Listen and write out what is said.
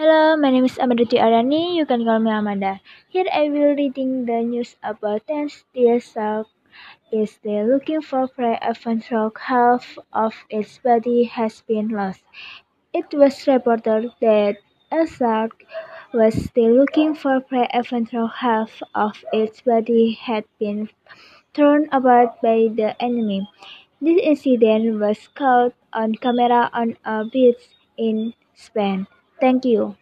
Hello, my name is Amadati Arani. You can call me Amanda. Here I will reading the news about ten steel shark is still looking for prey though half of its body has been lost. It was reported that a shark was still looking for prey though half of its body had been thrown about by the enemy. This incident was caught on camera on a beach in Spain. Thank you.